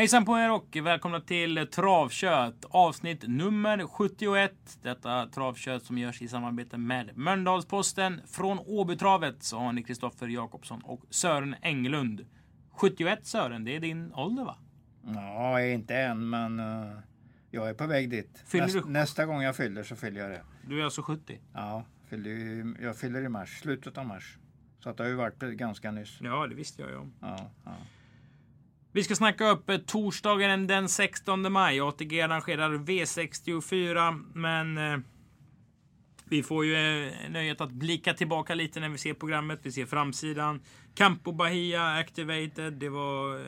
Hejsan på er och välkomna till Travkött avsnitt nummer 71. Detta travkött som görs i samarbete med Mölndalsposten. Från Åbytravet så har ni Kristoffer Jakobsson och Sören Englund. 71 Sören, det är din ålder va? Ja, inte än, men uh, jag är på väg dit. Fyller Näst, du- Nästa gång jag fyller så fyller jag det. Du är alltså 70? Ja, fyller, jag fyller i mars, slutet av mars. Så att det har ju varit ganska nyss. Ja, det visste jag ju om. Ja, ja. Vi ska snacka upp eh, torsdagen den 16 maj. ATG arrangerar V64, men eh, vi får ju eh, nöjet att blicka tillbaka lite när vi ser programmet. Vi ser framsidan. Campo Bahia Activated. Det var eh,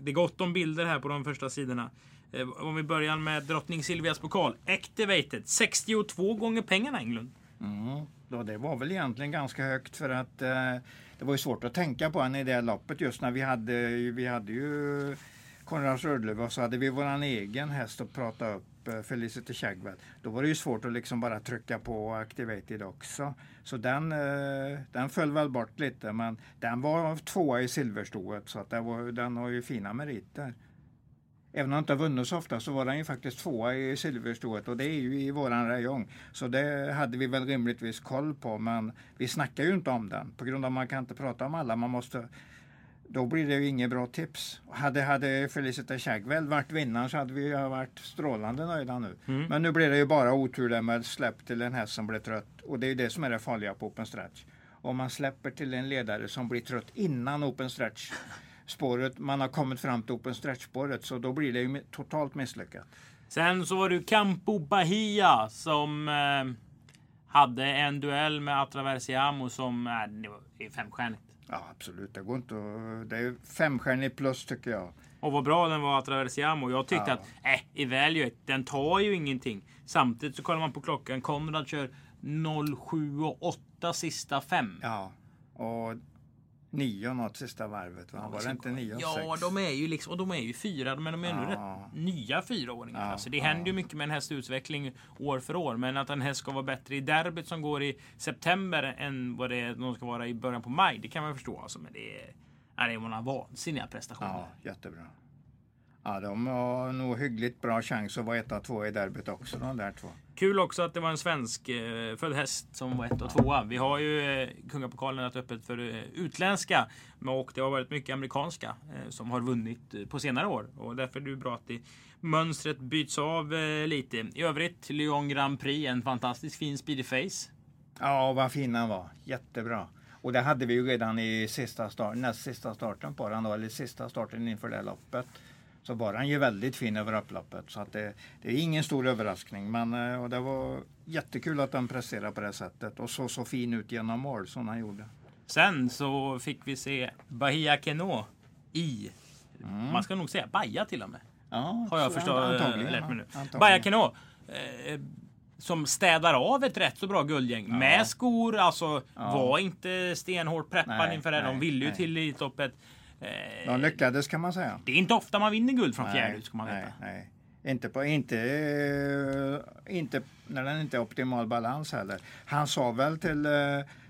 det är gott om bilder här på de första sidorna. Eh, om vi börjar med drottning Silvias pokal. Activated. 62 gånger pengarna Englund. Mm. Ja, det var väl egentligen ganska högt för att eh, det var ju svårt att tänka på henne i det loppet just när vi hade, vi hade ju Konrads Rödlöv och så hade vi våran egen häst att prata upp, eh, Felicity Shagwell. Då var det ju svårt att liksom bara trycka på Activated också. Så den, eh, den föll väl bort lite men den var tvåa i silverstoet så att den, var, den har ju fina meriter. Även om den inte har vunnit så ofta så var den ju faktiskt tvåa i silverstoet och det är ju i våran rajong. Så det hade vi väl rimligtvis koll på men vi snackar ju inte om den på grund av att man kan inte prata om alla. Man måste, då blir det ju inget bra tips. Hade, hade Felicity Shagwell varit vinnaren så hade vi ju varit strålande nöjda nu. Mm. Men nu blir det ju bara otur där med släpp till en häst som blir trött och det är ju det som är det farliga på open stretch. Om man släpper till en ledare som blir trött innan open stretch spåret, man har kommit fram till open stretch spåret så då blir det ju totalt misslyckat. Sen så var det Campo Bahia som eh, hade en duell med Atraversiamo som eh, är femstjärnigt. Ja absolut, det går inte att, det är femstjärnig plus tycker jag. Och vad bra den var Atraversiamo. Jag tyckte Ja. att, äh, i Value, den tar ju ingenting. Samtidigt så kollar man på klockan. Konrad kör 07 och 8 sista fem. Ja, och nio något sista varvet va? Var det inte nio och Ja, sex? de är ju liksom, och de är ju fyra, men de är ändå Ja. rätt nya fyraåringar. Ja, alltså, det ja. händer ju mycket med en hästs utveckling år för år. Men att en häst ska vara bättre i derbyt som går i september än vad det är, de ska vara i början på maj, det kan man förstå. Alltså, men det är, ja, det är vansinniga prestationer. Ja, jättebra. Ja, de har nog hyggligt bra chans att vara etta, tvåa i derbyt också de där två. Kul också att det var en svensk eh, född häst som var ett och tvåa. Vi har ju eh, Kungapokalen varit öppet för eh, utländska. Och det har varit mycket amerikanska som har vunnit på senare år. Och därför är det bra att det, mönstret byts av lite. I övrigt, Lyon Grand Prix, en fantastiskt fin speedy face. Ja, vad fin han var. Jättebra. Och det hade vi ju redan i sista start, näst sista starten på den då, eller sista starten inför det loppet. Så var han ju väldigt fin över upploppet. Så att det, det är ingen stor överraskning. Men eh, och det var jättekul att han presterade på det sättet och såg så fin ut genom mål som han gjorde. Sen så fick vi se Bahia Keno i, man ska nog säga Baja till och med. Ja, Har jag förstått, antagligen, lärt mig nu. antagligen. Baja Keno. Eh, som städar av ett rätt så bra guldgäng. Med skor, alltså Ja. var inte stenhårt preppad Nej, inför det. De ville ju nej. till Elitloppet. Eh, De lyckades kan man säga. det är inte ofta man vinner guld från fjärde ut, ska man nej, veta. nej. Inte, på, inte, eh, inte när den inte är optimal balans heller. Han sa väl till, eh,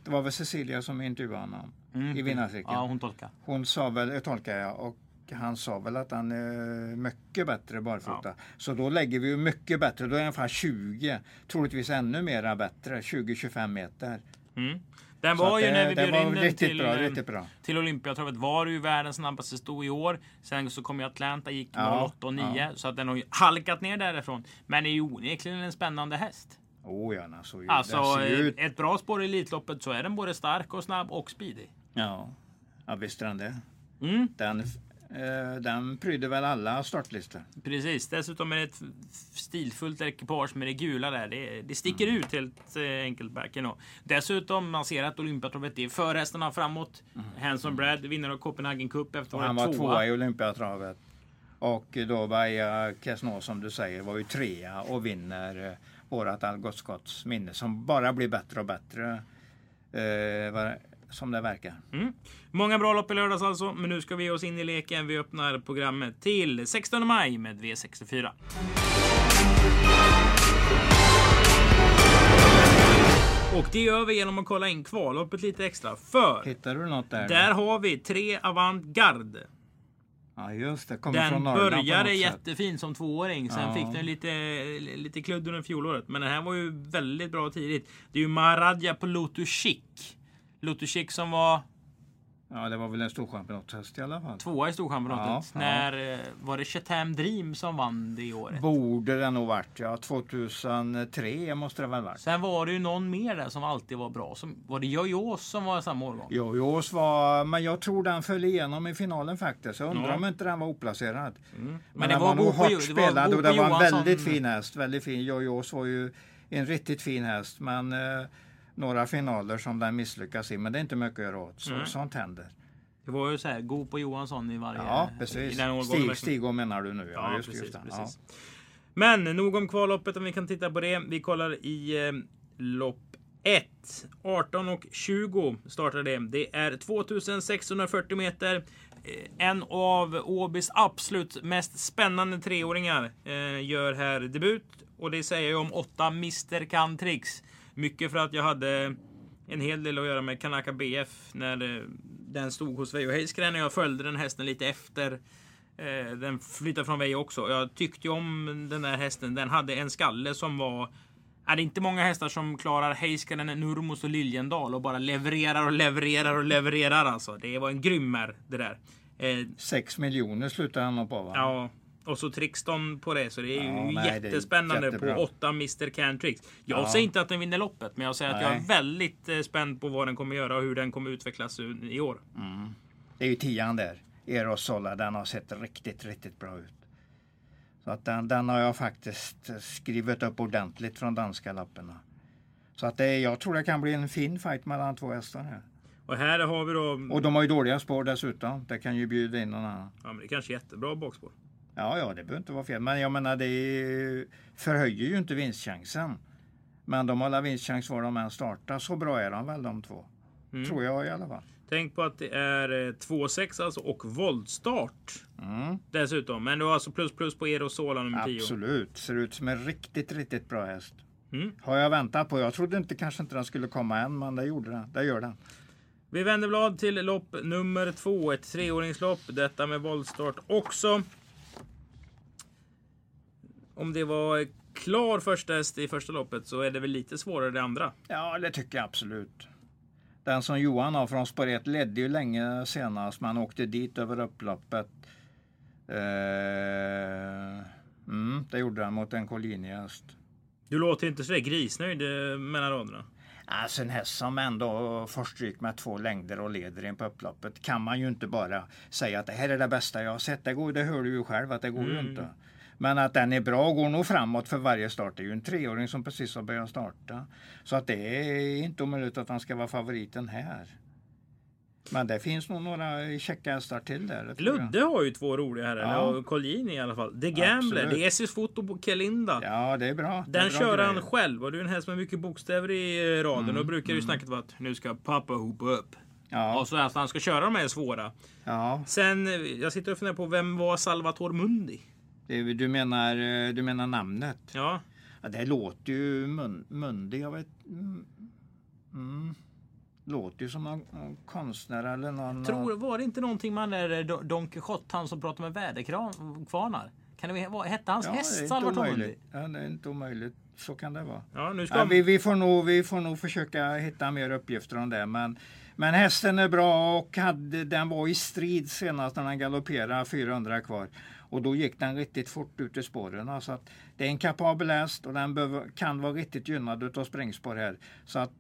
det var väl Cecilia som intervjuade honom Mm. i vinnarcirkeln. Ja, hon tolkar. Hon sa väl, tolkar jag, och han sa väl att han är mycket bättre barfota. Så då lägger vi mycket bättre, då är han ungefär 20, troligtvis ännu mera bättre, 20-25 meter. Mm. Den var ju när vi det bjöd in den till, bra, eh, bra. till Olympiatravet var det ju världens snabbaste sto i år. Sen så kom ju Atlanta, gick Ja, 08 och 9. Så att den har ju halkat ner därifrån. Men är ju onekligen en spännande häst. Oh ja, Alltså, ju ut. ett bra spår i Elitloppet så är den både stark och snabb och speedy. Ja, ja visst är den det. Mm, Den, eh, den pryder väl alla startlistor. precis. Dessutom är det ett stilfullt ekipage med det gula där. Det, det sticker Mm. ut helt eh, enkelt backen. Och dessutom, man ser att Olympiatravet är förhästarna framåt. Hanson Brad, vinnare av Copenhagen Cup efter Mm. Att han ha var tvåa tvåa. i Olympiatravet. Och då Baja Kesno som du säger var ju trea och vinner eh, vårat Algot Scotts minne som bara blir bättre och bättre. Eh, var, som det verkar. Mm. Många bra lopp i lördags alltså, men nu ska vi ge oss in i leken. Vi öppnar programmet till 16 maj med V64. Och det gör vi genom att kolla in kvalloppet lite extra. För Hittar du något där? där har vi tre Avantgarde. Ja just det, kommer Den från Norrland började jättefin som tvååring. Sen Ja. fick den lite, lite kludd under fjolåret. Men den här var ju väldigt bra tidigt. Det är ju Maradja på Lotus Chic. Lotus Chic som var Ja det var väl en storchampionatshäst i alla fall. tvåa i Storchampionatet. Ja, ja. När eh, var det Chatham Dream som vann det året? Borde det nog varit ja. 2003 måste det väl varit. Sen var det ju någon mer där som alltid var bra. Som, var det Jojos som var samma årgång? Jojos var, men jag tror den föll igenom i finalen faktiskt. Jag undrar Ja. om inte den var oplacerad. Men, Men, det den var, var nog hårt spelad och det var en väldigt fin häst. Väldigt fin. Jojos var ju en riktigt fin häst. Men eh, några finaler som den misslyckas i. Men det är inte mycket att göra åt. Så, Mm. Sånt händer. Det var ju så här, Go på Johansson i varje... Ja, precis. Stig. Stigå menar du nu? Ja, just, precis. just precis. Men nog om kvalloppet om vi kan titta på det. Vi kollar i eh, lopp 1. 18 och 20 startar det. Det är 2640 meter. Eh, En av Åbys absolut mest spännande treåringar eh, gör här debut. Och det säger jag om 8 Mr Cantrix. Mycket för att jag hade en hel del att göra med Kanaka BF när den stod hos Veijo Heiskanen och jag följde den hästen lite efter. Eh, Den flyttade från Veijo också. Jag tyckte om den där hästen. Den hade en skalle som var... Är det inte många hästar som klarar Heiskanen, Nurmos och Liljendal och bara levererar och levererar och levererar alltså. Det var en grymmer det där. Eh, Sex miljoner slutade han på va? Ja, och så Trixton på det. Så det är Ja, ju nej, är jättespännande jättebra. på 8 Mr Cantrix. Jag Ja. säger inte att den vinner loppet, men jag säger att jag är Nej. väldigt eh, spänd på vad den kommer göra och hur den kommer utvecklas i år. Det är ju tian där. Eros Sola, den har sett riktigt, riktigt bra ut. Så att den, den har jag faktiskt skrivit upp ordentligt från danska lapparna. Så att det, jag tror det kan bli en fin fight mellan två hästar här. Och här har vi då... Och de har ju dåliga spår dessutom. Det kan ju bjuda in någon annan. Ja, men det är kanske är jättebra bakspår. Ja, ja, det behöver inte vara fel. Men jag menar, det förhöjer ju inte vinstchansen. Men de har vinstchans var de än startar. Så bra är de väl de två. Mm. Tror jag i alla fall. Tänk på att det är eh, 2-6 alltså och voltstart Mm, dessutom. Men du har alltså plus plus på Erosola nummer 10. absolut. Ser ut som en riktigt, riktigt bra häst. Mm. Har jag väntat på. Jag trodde inte kanske inte den skulle komma än, men det gjorde den. Det gör den. Vi vänder blad till lopp nummer två, ett treåringslopp. Detta med voltstart också. Om det var klar första häst i första loppet så är det väl lite svårare det andra. Ja, det tycker jag absolut. Den som Johan har från spår 1 ledde ju länge senast. Man åkte dit över upploppet. Eh, mm, det gjorde han mot en Collini-häst. Du låter inte så grisnöjd eh, mellan raderna. Alltså en häst som ändå får stryk med två längder och leder in på upploppet kan man ju inte bara säga att det här är det bästa jag har sett. Det, går, det hör du ju själv att det går ju Mm. inte. Men att den är bra och går nog framåt för varje start. Det är ju en treåring som precis har börjat starta. Så att det är inte omöjligt att han ska vara favoriten här. Men det finns nog några käcka hästar till där. Ludde har ju två roliga här. Ja. Eller Colgjini i alla fall. The Gambler. Absolut. Det är SJs foto på Kelinda. Ja, det är bra. Det är Den bra kör han grejer. själv och det är en häst med mycket bokstäver i eh, raden. Mm, och brukar ju snacket vara att nu ska pappa hopa upp. Ja, Och så att han ska köra de här svåra. ja. Sen, eh, jag sitter och funderar på vem var Salvatore Mundi? Det, du, menar, eh, du menar namnet? Ja, Ja, det låter ju mun, mundig. Jag vet, mm, mm, låter ju som någon, någon konstnär eller någon... tror, var det inte någonting man är eh, Don- Quijote, han som pratar med väderkvarnar? Kan det vara, hette hans ja, häst Salvatore Mundi? Ja, det är inte omöjligt. Så kan det vara. Ja, nu ska Ja, vi, vi, får nog, vi får nog försöka hitta mer uppgifter om det. Men, men hästen är bra och hade, den var i strid senast när den galopperade 400 kvar. Och då gick den riktigt fort ut i spåren. Så att det är en kapabel häst och den behöver, kan vara riktigt gynnad av springspår här. Så att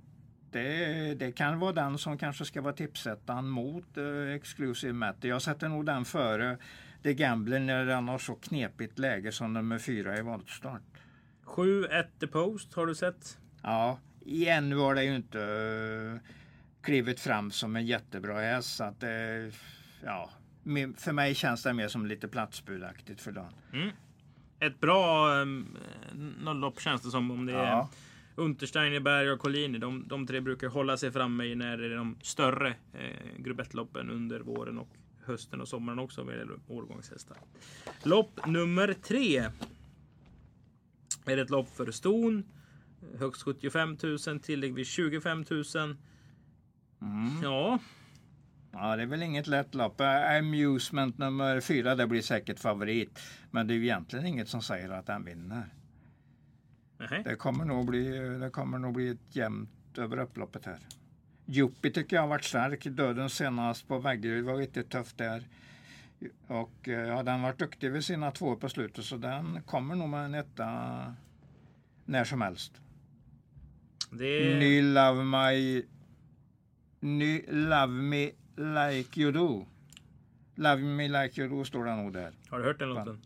det, det kan vara den som kanske ska vara tipsettan mot eh, Exclusive Matter. Jag sätter nog den före The Gambler när den har så knepigt läge som nummer fyra i voltstart. 7 at the post, har du sett? Ja, igen var det ju inte uh, klivit fram som en jättebra häst. Så att, uh, ja, för mig känns det mer som lite platsbudaktigt för dagen. Ett bra um, lopp känns det som om det är Ja. Untersteinerberg och Collini, de, de tre brukar hålla sig framme när det är de större eh, grupp 1-loppen under våren och hösten och sommaren också vad gäller årgångshästar. Lopp nummer tre. Är ett lopp för ston. Högst 75 000, tillägg vid 25 000. Mm. Ja, Ja, det är väl inget lätt lopp. Amusement nummer fyra, det blir säkert favorit. Men det är ju egentligen inget som säger att den vinner. nej. Det kommer nog bli, det kommer nog bli ett jämnt över upploppet här. Juppi tycker jag har varit stark. Döden senast på Vaggeryd var riktigt tufft där. Och eh, ja, den varit duktig vid sina två på slutet så den kommer nog med en etta när som helst. Det Ny Love My... Ny Love Me Like You Do. Love Me Like You Do står det nog där. Har du hört den låten?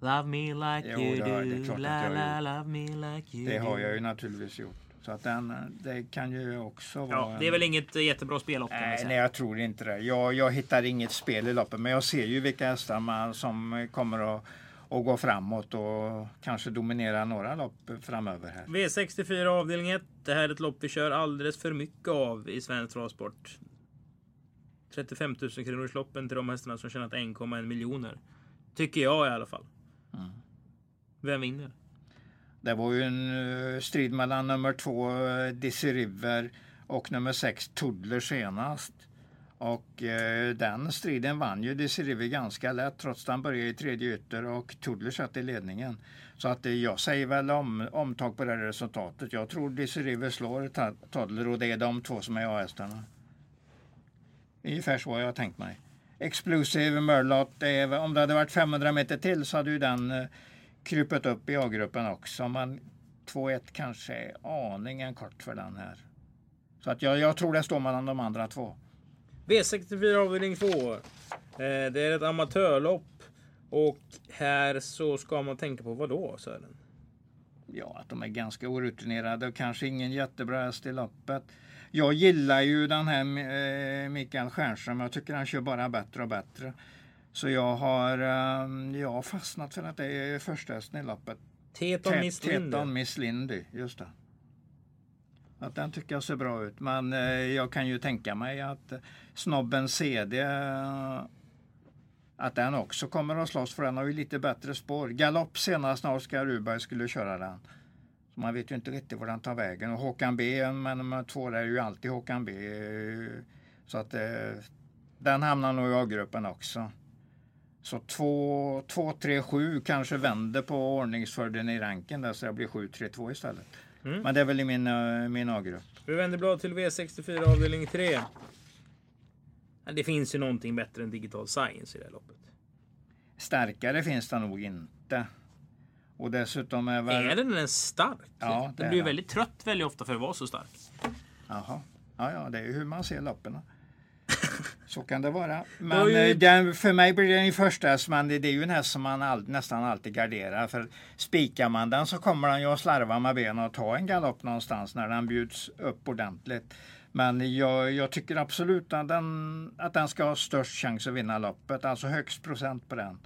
Love me like Jo, you do, la la love me like you Det har jag ju naturligtvis gjort. Så att den, det kan ju också vara... Ja, det är en- väl inget eh, jättebra spellopp Nej, nej, jag tror inte det. Jag, jag hittar inget spel i loppet, men jag ser ju vilka hästar man, som kommer att, att gå framåt och kanske dominera några lopp framöver här. V64 avdelning 1. Det här är ett lopp vi kör alldeles för mycket av i svensk travsport. 35 000 kronors loppen till de hästarna som tjänat 1,1 miljoner. Tycker jag i alla fall. Mm. Vem vinner? Det var ju en eh, strid mellan nummer två uh, Dizzy River och nummer sex Tudler senast. Och eh, den striden vann ju Dizzy River ganska lätt trots att han började i tredje ytter och Tudler satt i ledningen. Så att eh, jag säger väl om, omtag på det här resultatet. Jag tror Dizzy River slår Tudler och det är de två som är A-hästarna. Ungefär så har jag tänkt mig. Explosive Merlot, det är, om det hade varit 500 meter till så hade ju den eh, krupit upp i A-gruppen också. Men 2-1 kanske är aningen kort för den här. Så att jag, jag tror det står mellan de andra två. V64 avdelning 2. Eh, det är ett amatörlopp. Och här så ska man tänka på vad då Sören? Ja, att de är ganska orutinerade och kanske ingen jättebra häst i loppet. Jag gillar ju den här eh, Mikael Stjernström. Jag tycker han kör bara bättre och bättre. Så jag har, eh, jag har fastnat för att det är första hästen i loppet. Teton Miss Teton Linder. Miss Lindy, just det. Att den tycker jag ser bra ut. Men eh, jag kan ju tänka mig att snobben CD eh, att den också kommer att slåss för den har ju lite bättre spår. Galopp senast när Oskar Ruberg skulle köra den. Man vet ju inte riktigt var den tar vägen. Och Håkan B, men där är ju alltid Håkan B. Så att eh, den hamnar nog i A-gruppen också. Så 2, 2, 3, 7 kanske vänder på ordningsfördelen i ranken där så det blir 7, 3, 2 istället. Mm. Men det är väl i min, eh, min A-grupp. Vi vänder blad till V64 avdelning 3. Ja, Det finns ju någonting bättre än digital science i det här loppet. Starkare finns det nog inte. Och dessutom är väl... Är den ens stark? Ja, den blir den. väldigt trött väldigt ofta för att vara så stark. Jaha. Ja, ja, det är ju hur man ser loppen. Så kan det vara. var Men ju- eh, den, för mig blir den ju första men det, det är ju en häst som man all, nästan alltid garderar. För spikar man den så kommer den ju att slarva med benen och ta en galopp någonstans när den bjuds upp ordentligt. Men jag, jag tycker absolut att den, att den ska ha störst chans att vinna loppet, alltså högst procent på den.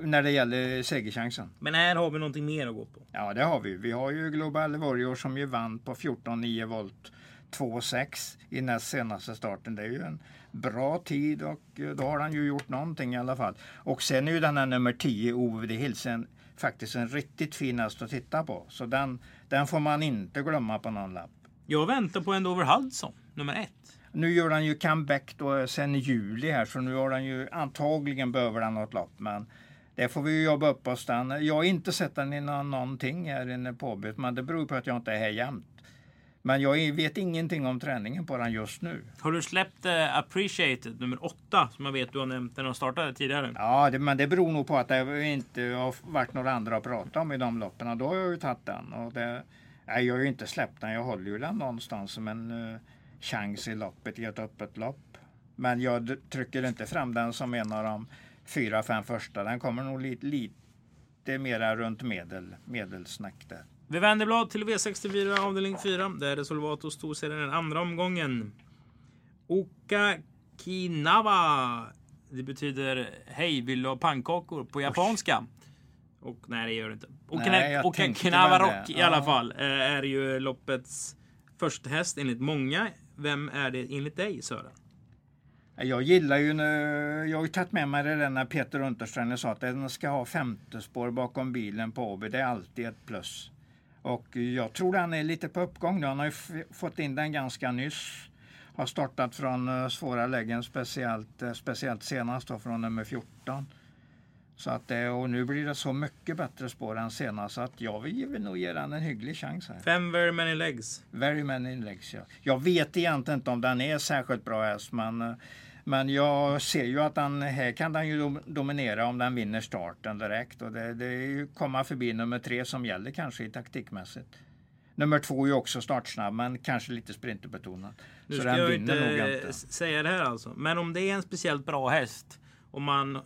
När det gäller segerchansen. Men här har vi någonting mer att gå på. Ja, det har vi. Vi har ju Global Warrior som ju vann på 14,9 volt 2,6 i näst senaste starten. Det är ju en bra tid och eh, då har han ju gjort någonting i alla fall. Och sen är ju den här nummer 10, OVD Hilsen, faktiskt en riktigt fin häst att titta på. Så den, den får man inte glömma på någon lapp. Jag väntar på Endover Hudson, nummer ett. Nu gör han ju comeback då sen i juli här så nu har han ju antagligen behöver han något lopp men det får vi jobba upp oss den. Jag har inte sett den i någon, någonting här inne på Åbyt men det beror på att jag inte är här jämt. Men jag vet ingenting om träningen på den just nu. Har du släppt eh, Appreciated, nummer åtta, som jag vet du har nämnt när de startade tidigare? Ja, det, men det beror nog på att det inte har varit några andra att prata om i de loppen. Då har jag ju tagit den. Och det, nej, jag har ju inte släppt den. Jag håller ju den någonstans som en uh, chans i loppet, i ett öppet lopp. Men jag trycker inte fram den som en av de fyra, fem första. Den kommer nog lite, lite mera runt medel, medelsnack där. Vi vänder blad till V64 avdelning 4. Där är Solvato storserien den andra omgången. Okinawa. Det betyder hej, vill du ha pannkakor på japanska? Och nej, det gör det inte. Och, och Knavarock i alla fall eh, är ju loppets första häst enligt många. Vem är det enligt dig Sören? Jag gillar ju, nu- jag har ju tagit med mig det där när Peter Untersteiner sa att den ska ha femte spår bakom bilen på Åby. Det är alltid ett plus. Och jag tror den är lite på uppgång nu. Han har ju fått in den ganska nyss. Har startat från eh, svåra lägen, speciellt, eh, speciellt senast då, från nummer 14. Så att det, och nu blir det så mycket bättre spår än senast så att jag vill nog ge den en hygglig chans här. Fem very many legs. Very many legs, ja. Jag vet egentligen inte om den är särskilt bra häst, men, eh, men jag ser ju att den, här kan den ju dom- dominera om den vinner starten direkt. Och det, det är ju komma förbi nummer tre som gäller kanske i taktikmässigt. Nummer två är ju också startsnabb, men kanske lite sprinterbetonad. Nu Så ska den jag vinner nog inte inte. s- säga det här alltså. Men om det är en speciellt bra häst. Om man eh,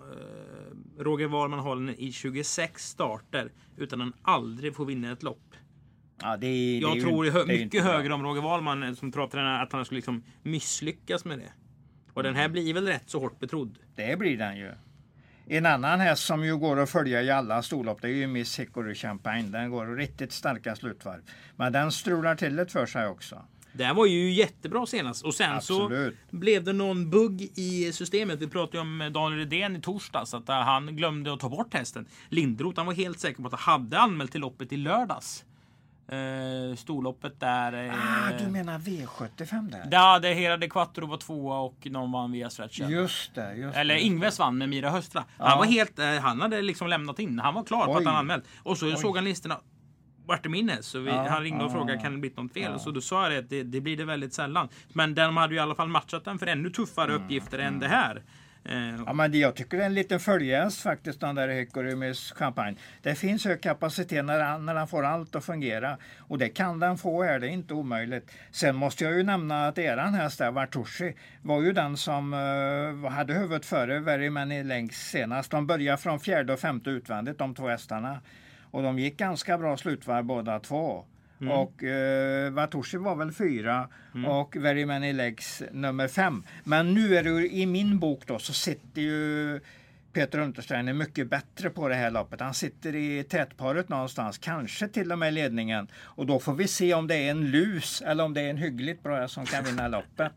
Roger Wahlman håller den i 26 starter utan han aldrig får vinna ett lopp. Ja, det är, Jag det är tror ju, hö- det är mycket högre om Roger Wahlman eh, som travtränare att han skulle liksom misslyckas med det. Och den här blir väl rätt så hårt betrodd. Det blir den ju. En annan häst som ju går att följa i alla storlopp det är ju Miss Hickory Champagne. Den går riktigt starka slutvarv. Men den strular till det för sig också. Den var ju jättebra senast och sen Absolut. så blev det någon bugg i systemet. Vi pratade ju om Daniel Redén i torsdags att eh, han glömde att ta bort hästen. Lindroth han var helt säker på att han hade anmält till loppet i lördags. Eh, storloppet där. Eh, Ah, du menar V75 där? Ja, det hela de Quattro var tvåa och någon vann via stretch. Just det. Just Eller det. Ingves vann med Mira Höstra. Han Ja. var helt, han hade liksom lämnat in. Han var klar på Oj. att han anmält. Och så såg han listorna. Vart är min häst? Så vi, Ja, han ringde och ja, frågade ja. kan det bli något fel? Så då sa jag att det, det blir det väldigt sällan. Men de hade ju i alla fall matchat den för ännu tuffare Mm, uppgifter än det här. Eh, Ja, men det- jag tycker det är en liten följehäst faktiskt, den där Hickory Miss Champagne. Det finns hög kapacitet när han, när han får allt att fungera. Och det kan den få här, det är inte omöjligt. Sen måste jag ju nämna att eran häst där, Vartushi, var ju den som eh, hade huvudet före Very Many Lengths senast. De började från fjärde och femte utvändigt, de två hästarna. Och de gick ganska bra slutvarv båda två. Och eh, Vatushi var väl fyra och Very Many Legs nummer fem. Men nu är det i min bok då så sitter ju Peter Untersteiner mycket bättre på det här loppet. Han sitter i tätparet någonstans, kanske till och med ledningen. Och då får vi se om det är en lus eller om det är en hyggligt bra som kan vinna loppet.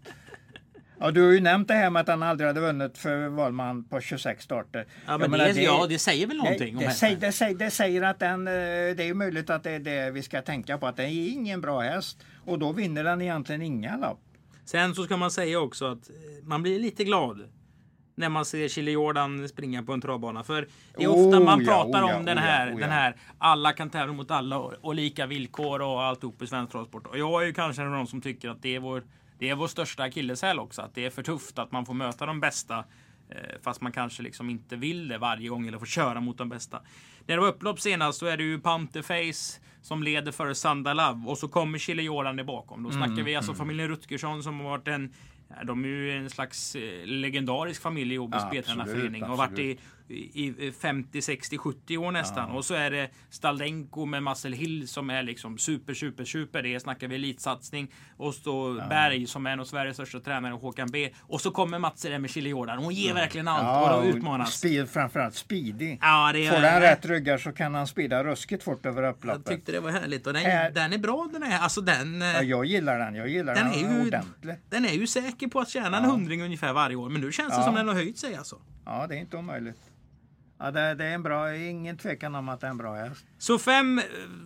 Ja, du har ju nämnt det här med att han aldrig hade vunnit för Wahlman på 26 starter. ja, men menar, det, ja, det säger väl någonting det, hästen? säger, det, säger, det säger att den, eh, det är möjligt att det är det vi ska tänka på, att det är ingen bra häst. Och då vinner den egentligen inga lopp. Sen så ska man säga också att eh, man blir lite glad när man ser Chile Jordan springa på en travbana. För det är ofta Oh, man ja, pratar oh, ja, om den oh, här, oh, ja. den här alla kan tävla mot alla och, och lika villkor och alltihop i svensk travsport. Och jag är ju kanske en av de som tycker att det är vår, det är vår största akilleshäl också. Att det är för tufft att man får möta de bästa eh, fast man kanske liksom inte vill det varje gång eller får köra mot de bästa. När det var upplopp senast så är det ju Panterface som leder före Sandalav och så kommer Chile bakom. Då Mm, snackar vi alltså familjen Rutgersson som har varit en de är ju en slags eh, legendarisk familj i Åby Ja, Och varit i, i 50, 60, 70 år nästan. Och så är det Staldenko med Marcel Hill som är liksom super, super, super. Det snackar vi elitsatsning. Och så Berg som är en av Sveriges största tränare, Håkan B. Och så kommer Mats där med Chile Jordan. Hon ger verkligen allt och de utmanas. Speed, framförallt speedy. Ja, det är, Får den rätt ryggar så kan han speeda ruskigt fort över Jag upploppet. tyckte det var härligt. Och den, Här- den är bra den är. Alltså den... eh, Ja, jag gillar den, jag gillar Den den, är ju, ordentligt. den är ju säker på att tjäna en Ja. hundring ungefär varje år. Men nu känns det Ja. som den har höjt sig alltså. Ja, det är inte omöjligt. Ja, det, det är en bra, ingen tvekan om att det är en bra häst. Så fem eh,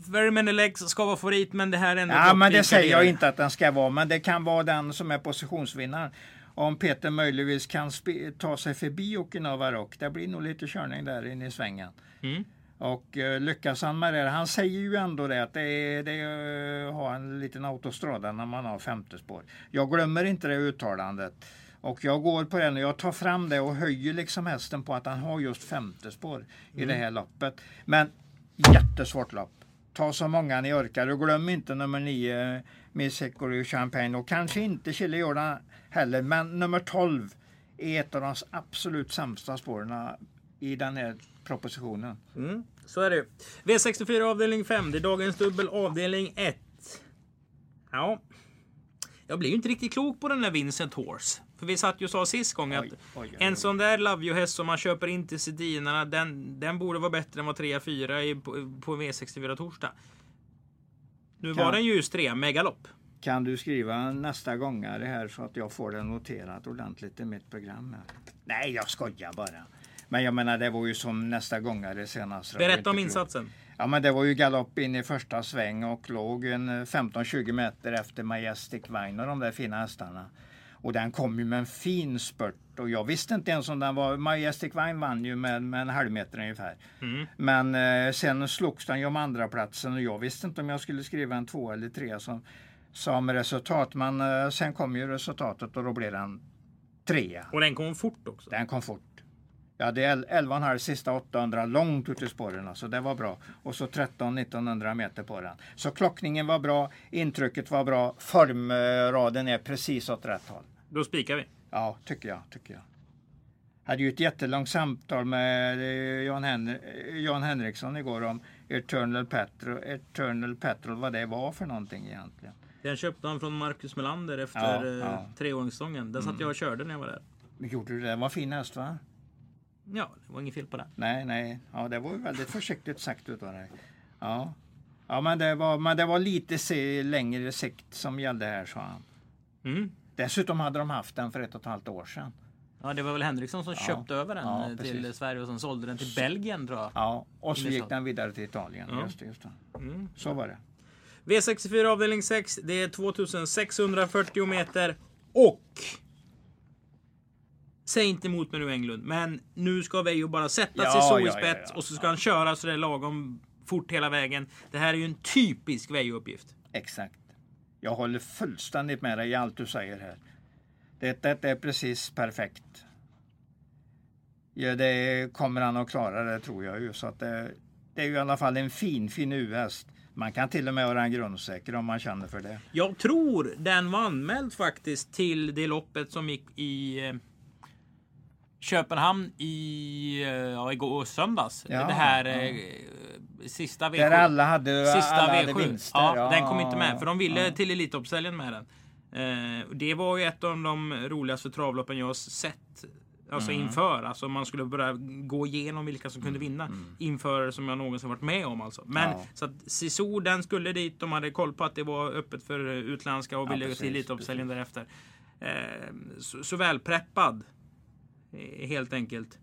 Very Many Legs ska vara favorit, men det här är ändå Ja, men det säger jag inte att den ska vara, men det kan vara den som är positionsvinnaren. Om Peter möjligtvis kan ta sig förbi Okinawa Rock, det blir nog lite körning där inne i svängen. Mm. Och eh, lyckas han med det, han säger ju ändå det att det är, det är att ha en liten autostrada när man har femte spår. Jag glömmer inte det uttalandet. Och jag går på den och jag tar fram det och höjer liksom hästen på att han har just femte spår i det här loppet. Men jättesvårt lopp. Ta så många ni orkar och glöm inte nummer nio Miss Hickory Champagne och kanske inte Chile Jordan heller. Men nummer 12 är ett av de absolut sämsta spåren i den här propositionen. Mm, så är det ju. V64 avdelning 5. Det är dagens dubbel avdelning 1. Ja. Jag blir ju inte riktigt klok på den där Vincent Horse. För vi satt ju och sa sist gång att Oj, oj, oj, en sån där Love You-häst som man köper in till Sedinarna, den, den borde vara bättre än vad 3-4 i- på, på V64 torsdag. Nu var Kan- den ju just 3 med galopp. Kan du skriva nästa gångare här så att jag får det noterat ordentligt i mitt program? Här? Nej, jag skojar bara. Men jag menar, det var ju som nästa gångare senast. Det var Berätta om inte klokt. Ja, men det var ju galopp in i första sväng och låg en 15-20 meter efter Majestic Vine och de där fina hästarna. Och den kom ju med en fin spurt och jag visste inte ens om den var... Majestic Vine vann ju med, med en halv meter ungefär. Mm. Men eh, sen slogs den ju om andra platsen och jag visste inte om jag skulle skriva en två eller tre som, som resultat. Men eh, sen kom ju resultatet och då blev den trea. Och den kom fort också. Den kom fort. Jag hade el- 11,5 sista 800 långt ut i spåren, så det var bra. Och så 13-1900 meter på den. Så klockningen var bra, intrycket var bra, formraden är precis åt rätt håll. Då spikar vi. Ja, tycker jag. Tycker jag. hade ju ett jättelångt samtal med eh, Jan, Hen Jan Henriksson igår om Eternal Petrol, Eternal Petrol, vad det var för någonting egentligen. Den köpte han från Marcus Melander efter Ja, eh, ja. Mm. treåringsstången. Den satt jag och körde när jag var där. Gjorde du det? Det var fin häst va? Ja, det var inget fel på det. Nej, nej. Ja, det var ju väldigt försiktigt sagt utav dig. Ja. Ja, men det var, men det var lite se, längre sikt som gällde här, sa han. Mm. Dessutom hade de haft den för ett och ett halvt år sedan. Ja, det var väl Henriksson som Ja. köpte över den Ja, eh, till. Sverige och sen sålde den till Belgien tror jag. Ja, och så gick den vidare till Italien. Ja. Just det, just det. Mm. Så var det. V64 avdelning 6. Det är 2640 meter. Och... Säg inte emot mig nu Englund, men nu ska Veijo bara sätta sig Ja, så i ja, spets ja, och så ska han köra så det är lagom fort hela vägen. Det här är ju en typisk Veijo-uppgift. Exakt. Jag håller fullständigt med dig i allt du säger här. Det, det är precis perfekt. Ja, det kommer han att klara det tror jag ju. Så att det, det är ju i alla fall en fin, fin U-häst. Man kan till och med vara en grundsäker om man känner för det. Jag tror den var anmäld faktiskt till det loppet som gick i eh, Köpenhamn i eh, ja, igår söndags. Ja, det här ja. eh, sista V7. Där alla hade, Sista alla hade V7. vinster. Ja, den kom inte med för de ville ja. till Elitloppshelgen med den. Eh, det var ju ett av de roligaste travloppen jag har sett. Alltså Mm. inför, alltså man skulle börja gå igenom vilka som kunde vinna inför som jag någonsin varit med om alltså. Men Mm. Ja. så att Sisu den skulle dit, de hade koll på att det var öppet för utländska och Ja, ville precis, till Elitloppshelgen därefter. Så, så välpreppad. Eh, helt enkelt.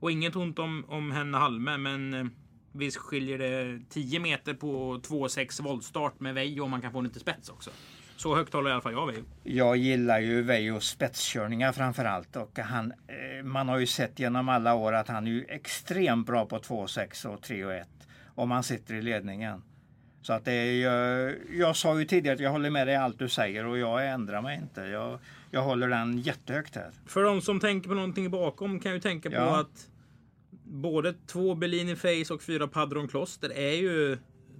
Och inget ont om, om henne Halme, men eh, visst skiljer det 10 meter på 2,6 voltstart med Veijo om man kan få den till spets också. Så högt håller i alla fall jag Veijo. Jag gillar ju Veijos spetskörningar framför allt. Och han, eh, man har ju sett genom alla år att han är ju extremt bra på 2,6 och 3,1. och Om han sitter i ledningen. Så att det är, jag, jag sa ju tidigare att jag håller med dig i allt du säger och jag ändrar mig inte. Jag, jag håller den jättehögt här. För de som tänker på någonting bakom kan ju tänka på Ja. att både två Bellini Face och fyra Padron Kloster är ju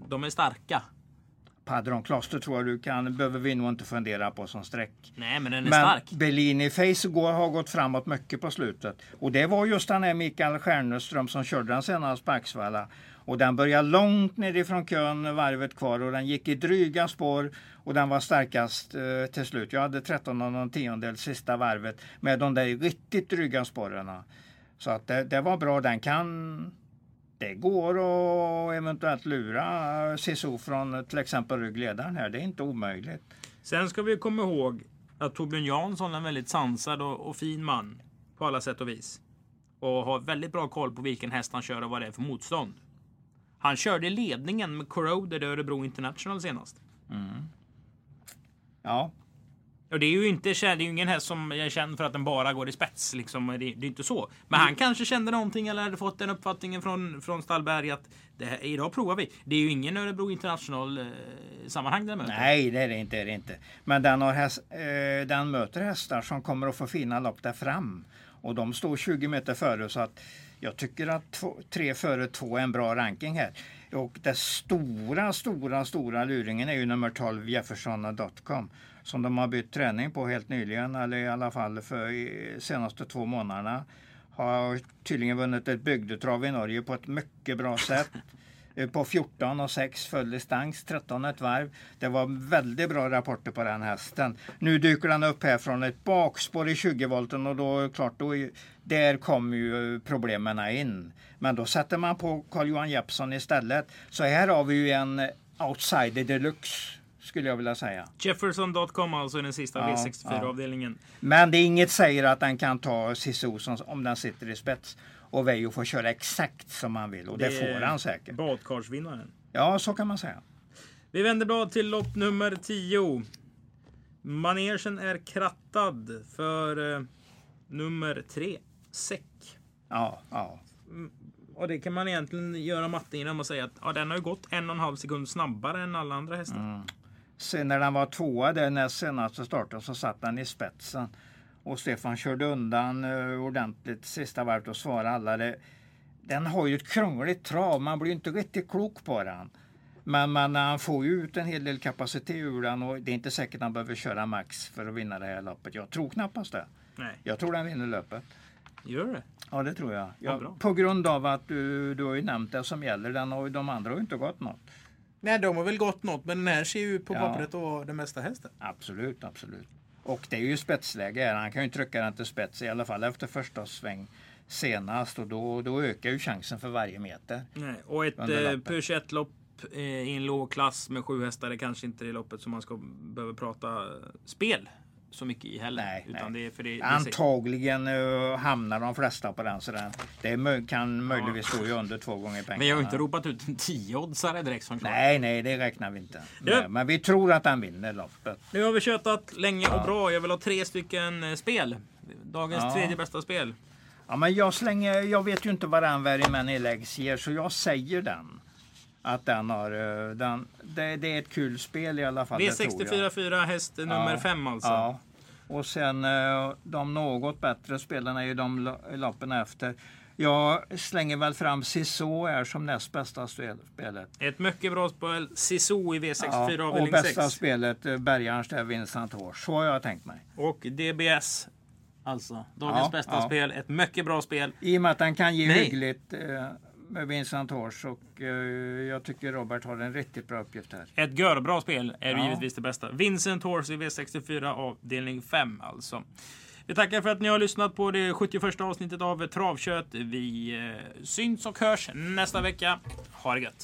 de är starka. Padron Kloster tror jag du kan, behöver vi nog inte fundera på som streck. Nej, men den är Men stark. Bellini Face går, har gått framåt mycket på slutet. Och det var just den här Mikael Stjärneström som körde den senast på Axvalla. Och den började långt nerifrån kön, varvet kvar och den gick i dryga spår och den var starkast eh, till slut. Jag hade 13 och någon tiondel sista varvet med de där riktigt dryga spåren. Så att det, det var bra. Den kan... Det går att eventuellt lura CSO från till exempel ryggledaren här. Det är inte omöjligt. Sen ska vi komma ihåg att Torbjörn Jansson är en väldigt sansad och, och fin man på alla sätt och vis. Och har väldigt bra koll på vilken häst han kör och vad det är för motstånd. Han körde ledningen med Corroded i Örebro International senast. Ja, Och det är ju inte det är ingen häst som är känd för att den bara går i spets. Liksom. Det, det är inte så. Men han kanske kände någonting eller hade fått den uppfattningen från, från Stallberg att det här, idag provar vi. Det är ju ingen Örebro International eh, sammanhang där möter. Nej, det är det inte. Det är det inte. Men den, har häst, eh, den möter hästar som kommer att få fina lopp där fram. Och de står 20 meter före så att jag tycker att två, tre före två är en bra ranking här. Och den stora, stora, stora luringen är ju nummer 12 Jefferson.com som de har bytt träning på helt nyligen eller i alla fall för senaste två månaderna. Har tydligen vunnit ett bygdetrav i Norge på ett mycket bra sätt eh, på 14 och 6 full distans, 13 ett varv. Det var väldigt bra rapporter på den hästen. Nu dyker den upp här från ett bakspår i 20 volten och då klart, då, där kommer ju problemen in. Men då sätter man på Carl-Johan Jeppsson istället. Så här har vi ju en outsider deluxe skulle jag vilja säga. Jefferson.com alltså den sista Ja, V64-avdelningen. Men det är inget säger att den kan ta Cissi Olsson om den sitter i spets. Och Veijo får köra exakt som han vill och det, får han säkert. Badkarsvinnaren. Ja, så kan man säga. Vi vänder blad till lopp nummer 10. Manegen är krattad för eh, nummer 3. Säck. Ja, ja. Och det kan man egentligen göra matte genom att säga att ja, den har gått en och en halv sekund snabbare än alla andra hästar. Mm. Sen när den var tvåa där näst senaste starten så satt den i spetsen. Och Stefan körde undan uh, ordentligt sista varvet och svarade alla. Det, den har ju ett krångligt trav, man blir inte riktigt klok på den. Men, men han får ju ut en hel del kapacitet ur den och det är inte säkert han behöver köra max för att vinna det här loppet. Jag tror knappast det. Nej, Jag tror den vinner löpet. gör det? Ja, det tror jag. Ja, bra. på grund av att du, du har ju nämnt det som gäller den och de andra har ju inte gått något. Nej, de har väl gått något, men den här ser ju på Ja. pappret att vara den bästa hästen. Absolut, absolut. Och det är ju spetsläge. Han kan ju trycka den till spets i alla fall efter första sväng senast och då, då ökar ju chansen för varje meter. Nej. Och ett eh, loppet. Peugeot-lopp eh, i en låg klass med sju hästar är kanske inte det loppet som man ska behöva prata spel så mycket i heller. Nej, utan nej. Det för det, det Antagligen uh, hamnar de flesta på den så den, det mö- kan möjligtvis stå ju under två gånger pengarna. Vi har ju inte ropat ut en 10-oddsare direkt som. Nej, nej, det räknar vi inte. Ja. Men vi tror att han vinner loppet. Nu har vi tjötat länge och bra. Jag vill ha tre stycken eh, spel. Dagens Ja. tredje bästa spel. Ja, men jag slänger, jag vet ju inte vad den Värmen Eläggs ger så jag säger den. Att den har, eh, den, det, det är ett kul spel i alla fall. det tror jag. V64 4 häst nummer 5 alltså. Ja. Och sen eh, de något bättre spelarna är ju de lo- loppen efter. Jag slänger väl fram Siso här som näst bästa spel- spelet. Ett mycket bra spel. Sisu i V64 Ja, och avdelning bästa 6. spelet eh, Bergarns där Vincent Hårs. Så har jag tänkt mig. Och DBS. Alltså, dagens Ja, bästa ja. spel. Ett mycket bra spel. I och med att den kan ge Nej. hyggligt eh, med Vincent Hårs och eh, jag tycker Robert har en riktigt bra uppgift här. Ett görbra spel är Ja. givetvis det bästa. Vincent Horse i V64 avdelning 5 alltså. Vi tackar för att ni har lyssnat på det 71 avsnittet av Travkött. Vi eh, syns och hörs nästa vecka. Ha det gött!